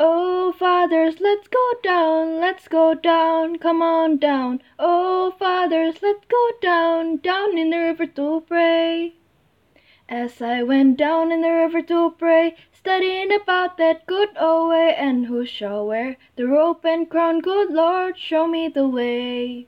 Oh, fathers, let's go down, let's go down, come on down. Oh, fathers, let's go down, down in the river to pray. As I went down in the river to pray, studying about that good old way, and who shall wear the robe and crown? Good Lord, show me the way.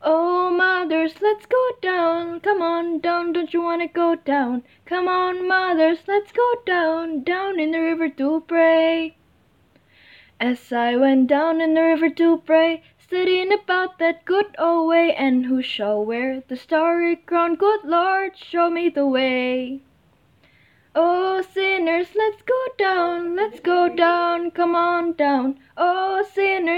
Oh, mothers, let's go down, come on down, don't you wanna go down? Come on, mothers, let's go down, down in the river to pray. As I went down in the river to pray, studying about that good old way, and who shall wear the starry crown? Good Lord, show me the way. Oh, sinners, let's go down, let's go down, come on down. Oh, sinners,